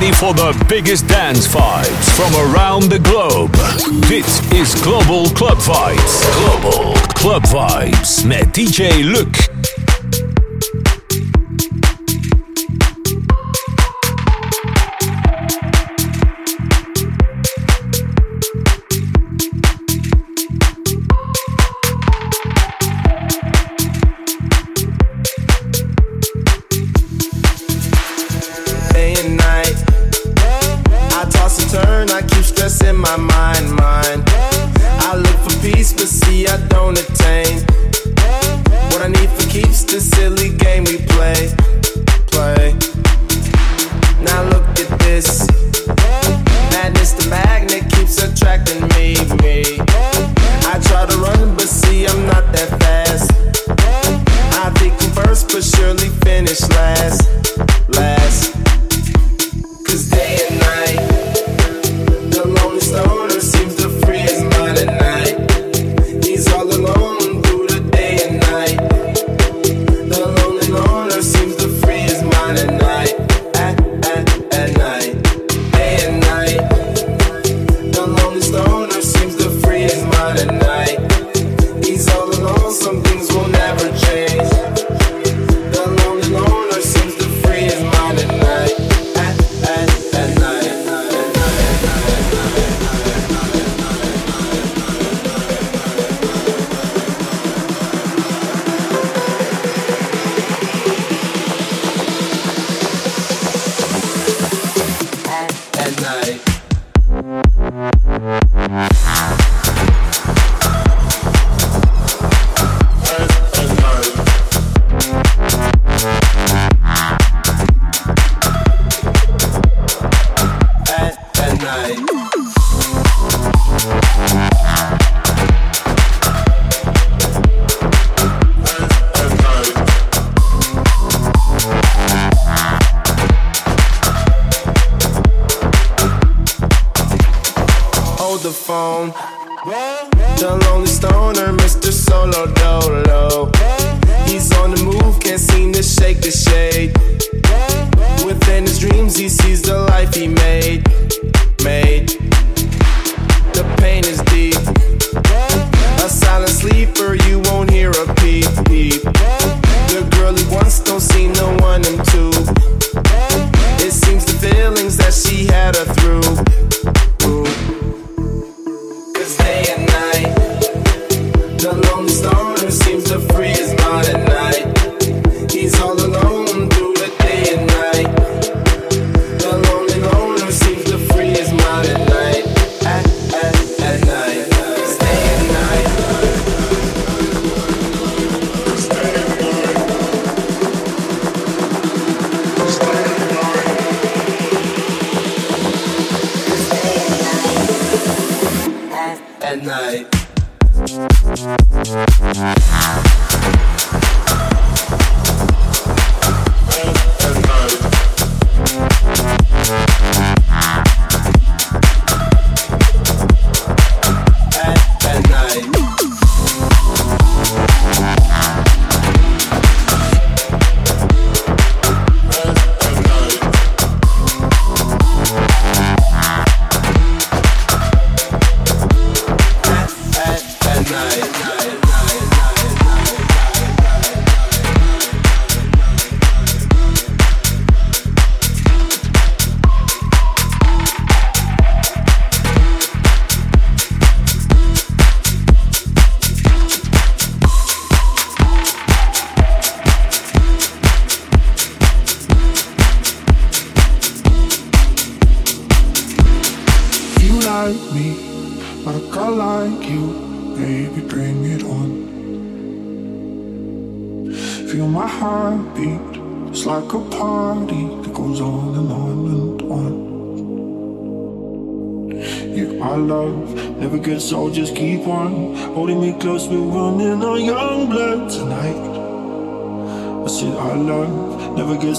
ready for the biggest dance vibes from around the globe. This is Global Club Vibes. Global Club Vibes met DJ Luc. in my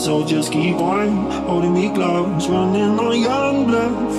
So just keep on holding me close, running on young blood.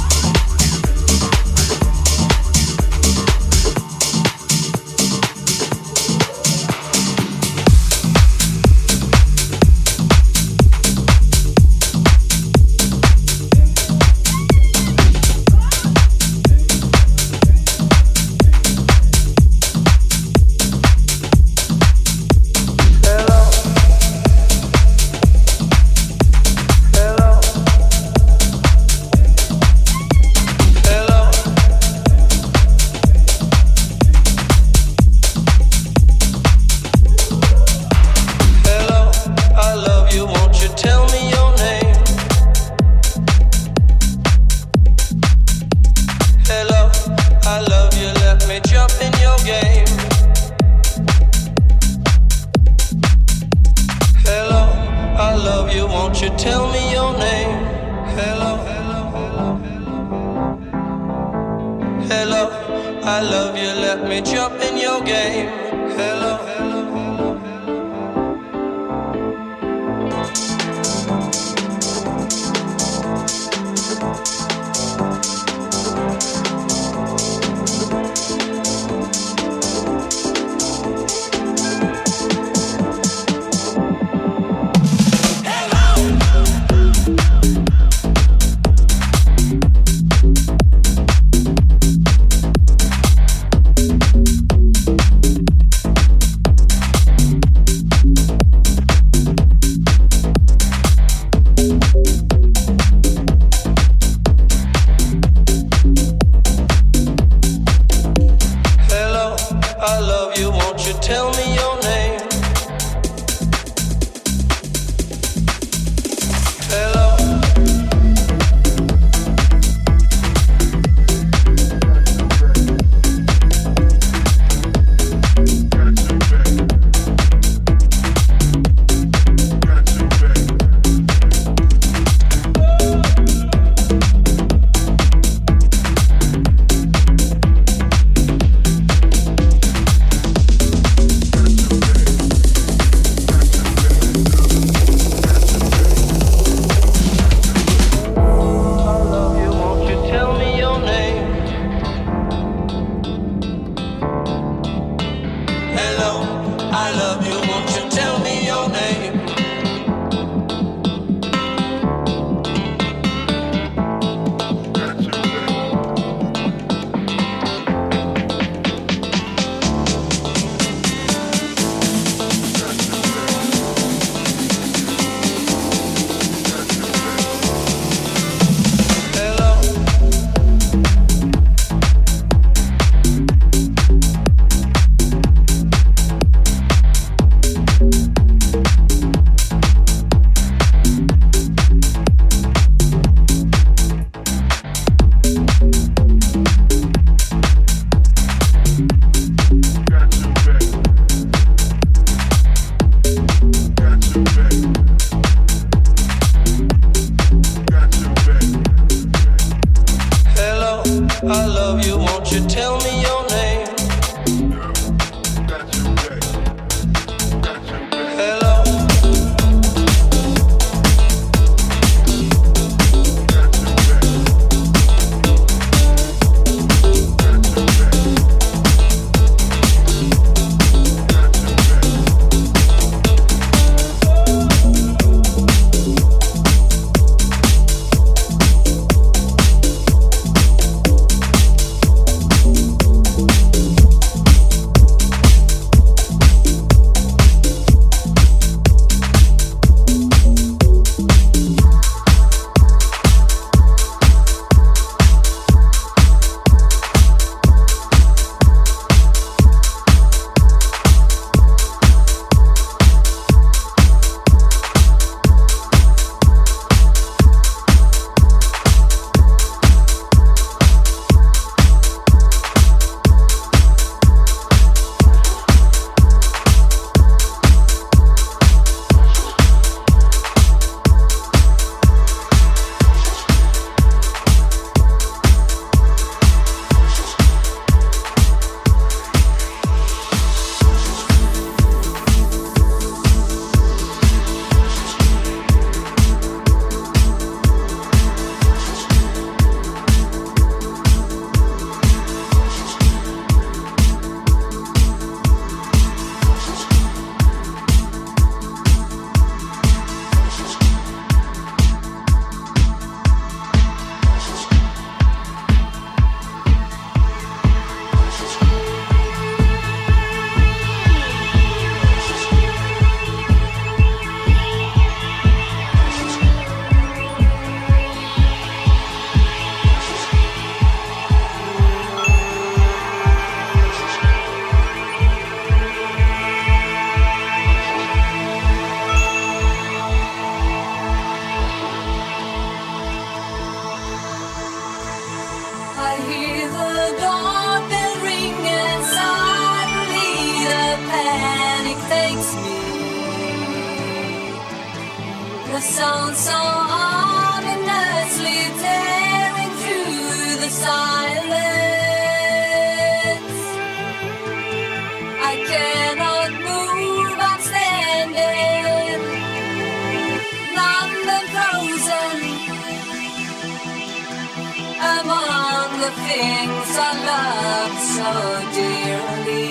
things I love so dearly.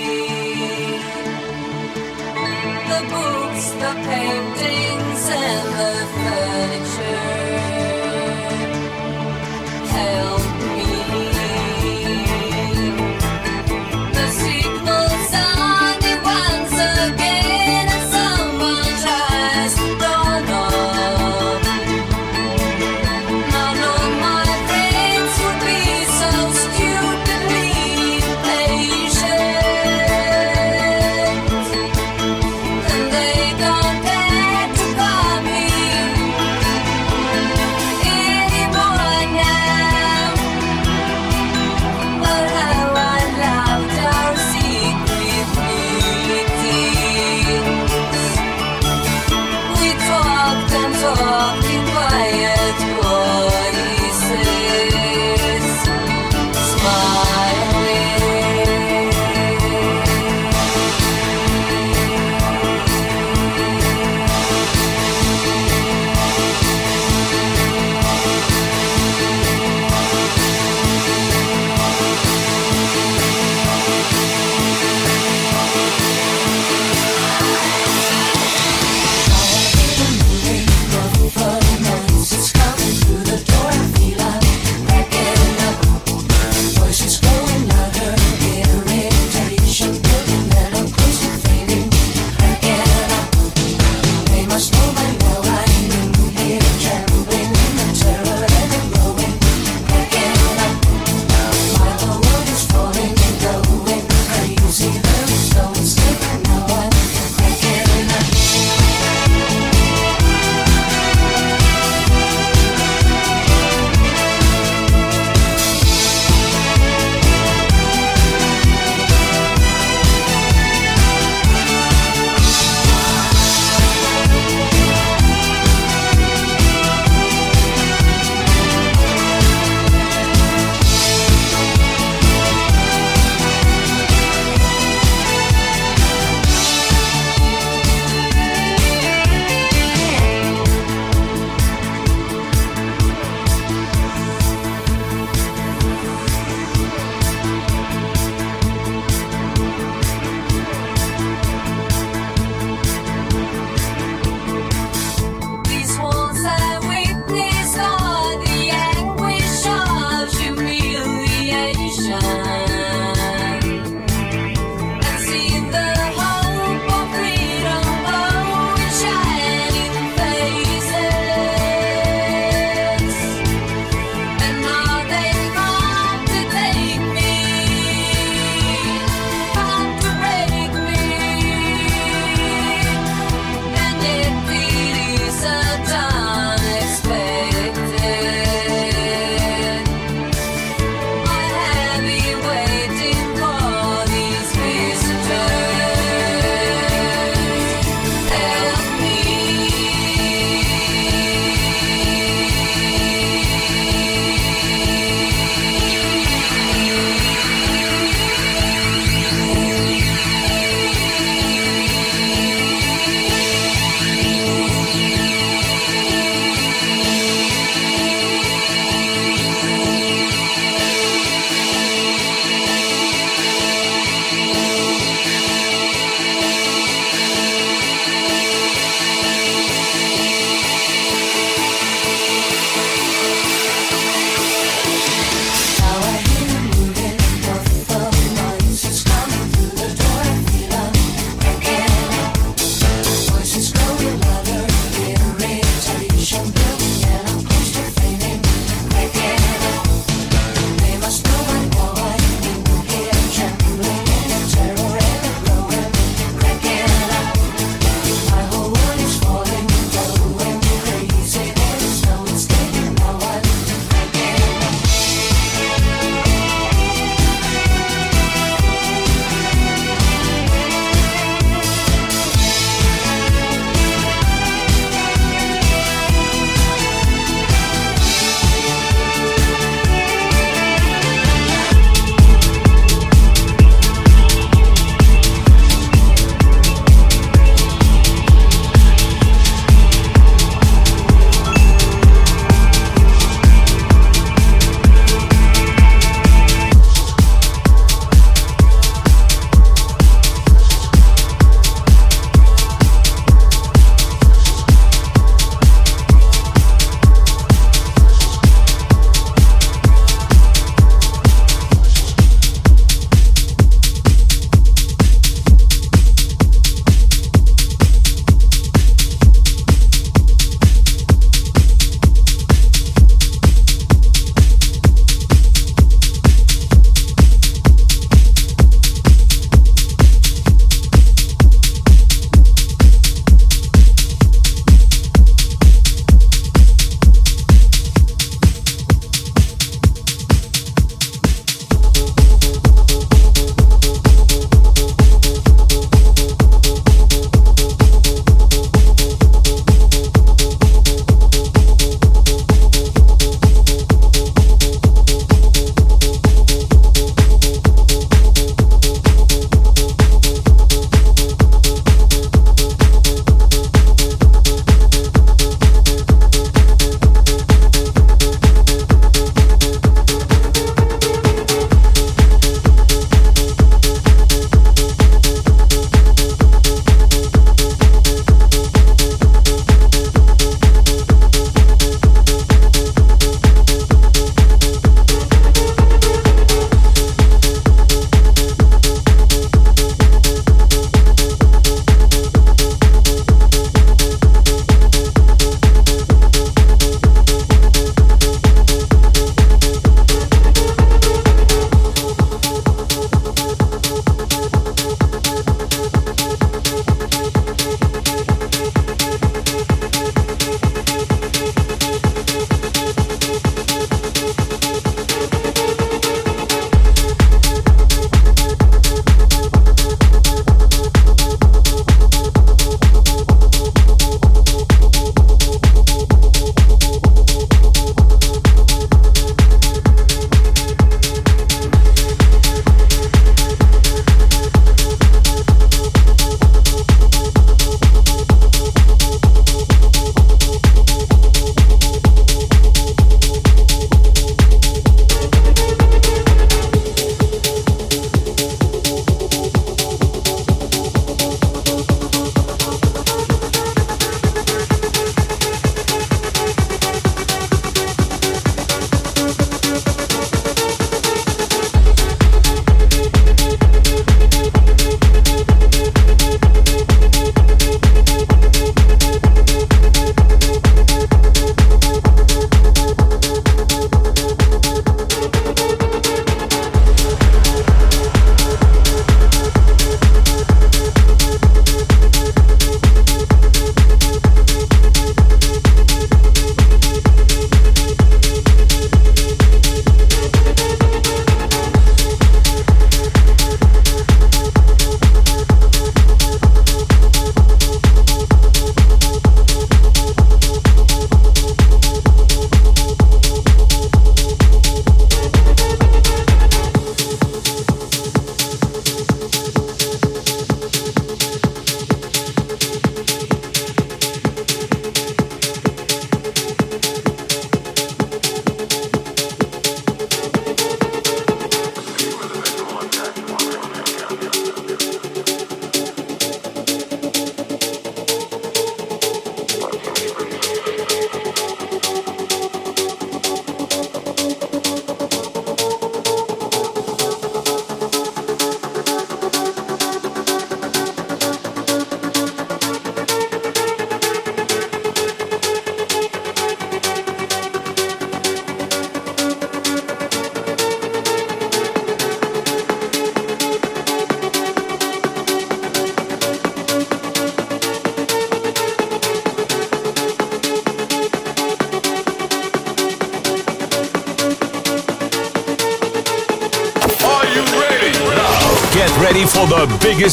The books, the paintings, and the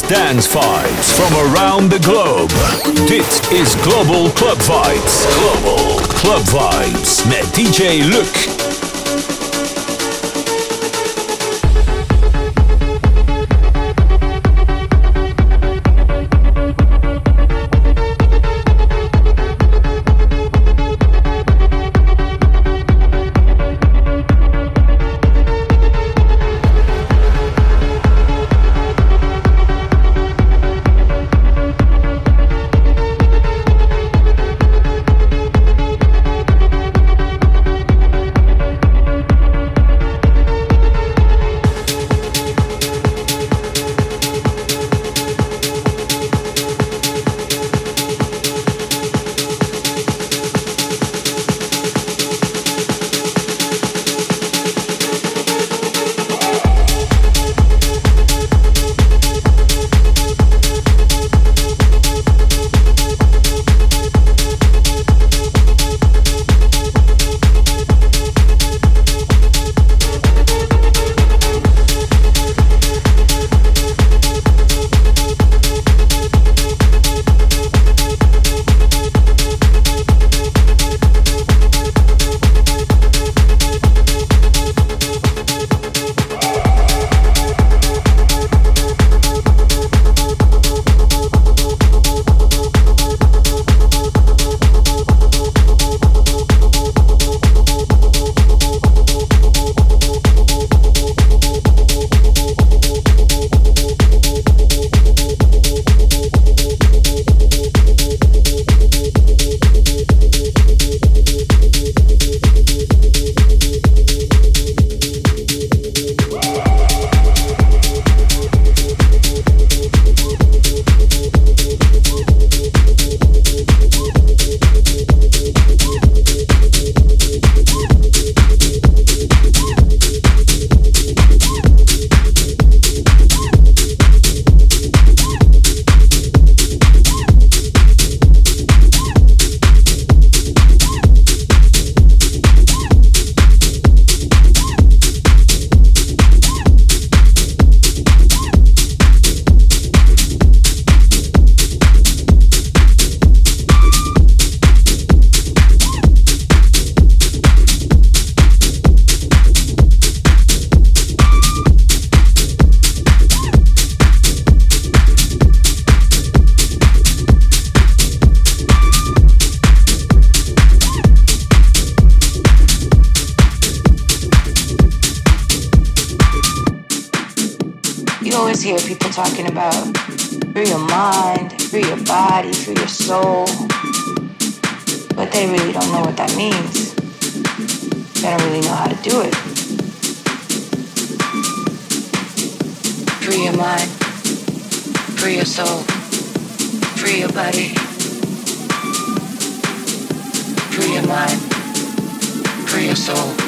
dance vibes from around the globe. This is Global Club Vibes. Global Club Vibes met DJ Luke. You always hear people talking about free your mind, free your body, free your soul, but they really don't know what that means. They don't really know how to do it. Free your mind, free your soul, free your body, free your mind, free your soul.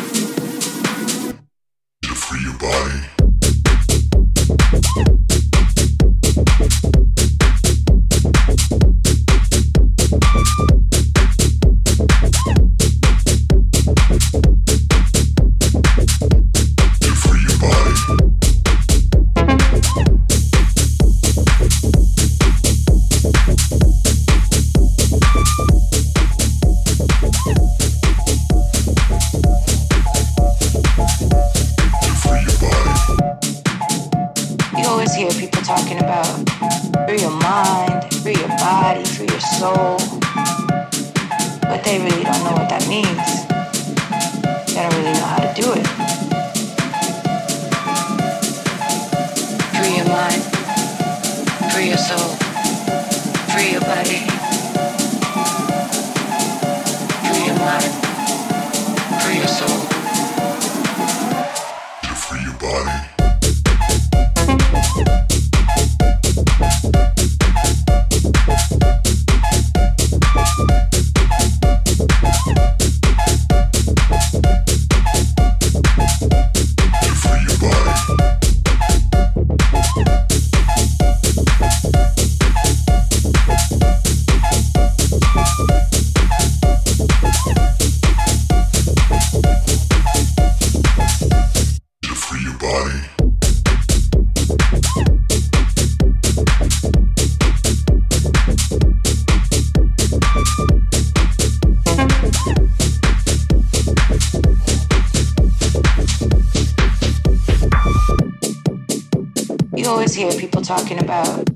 Talking about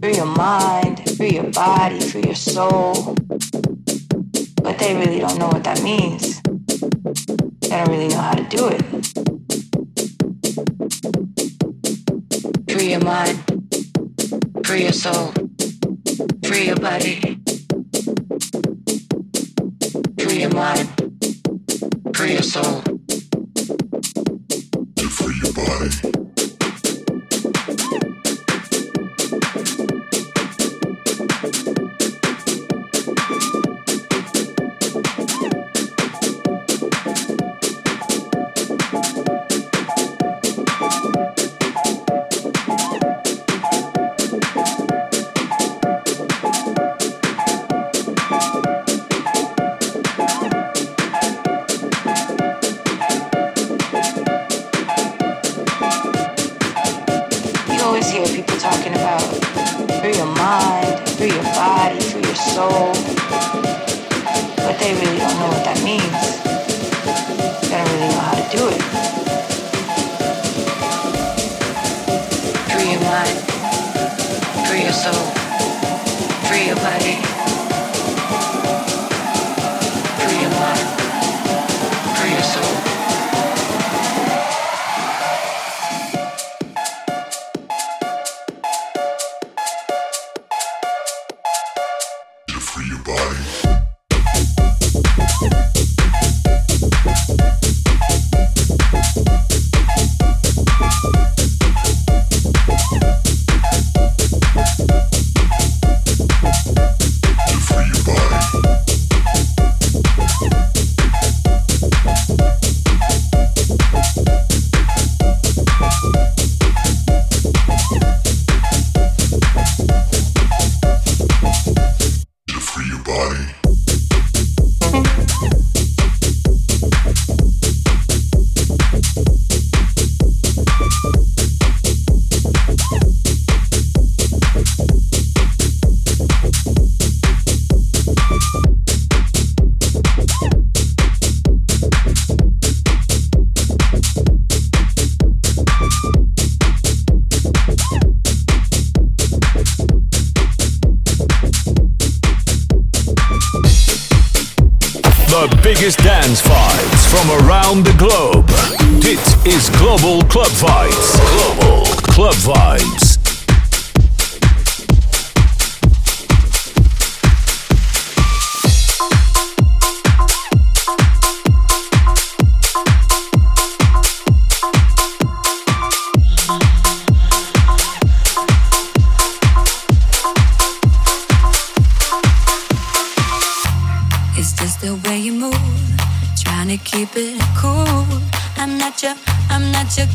free your mind, free your body, free your soul. But they really don't know what that means. They don't really know how to do it. Free your mind, free your soul, free your body. Free your mind, free your soul. Free your body.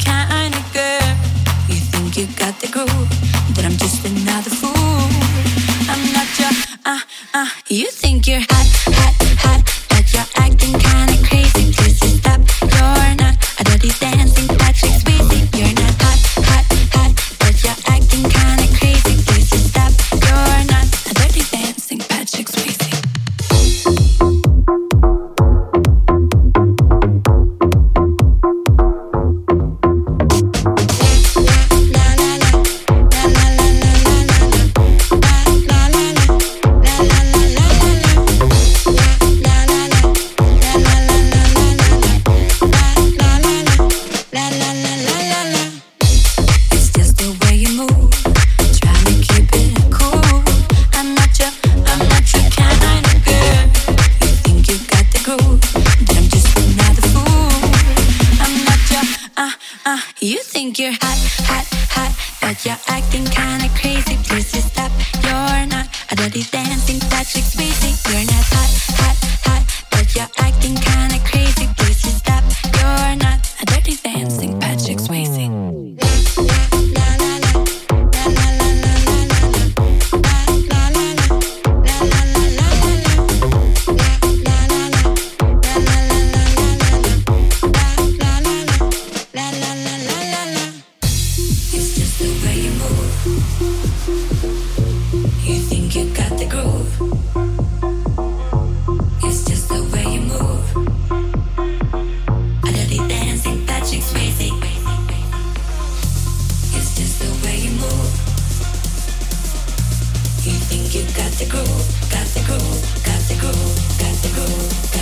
kind of girl. You think you got the groove You think you got the groove, got the groove, got the groove, got the groove.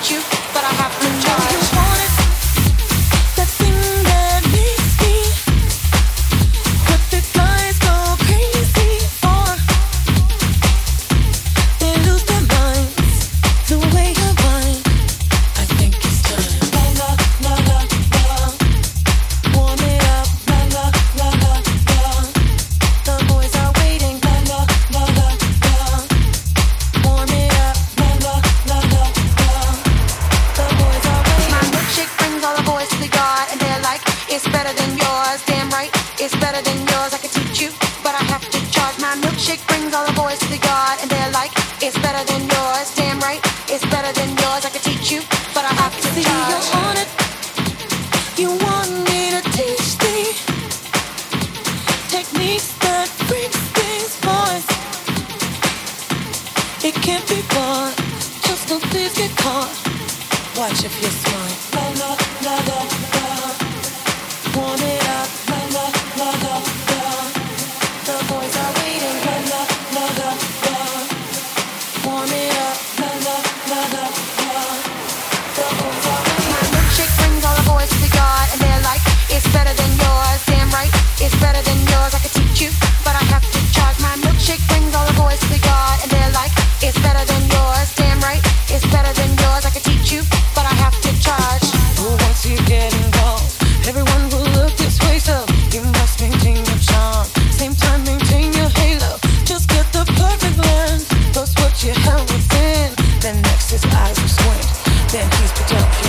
It's better protect yours.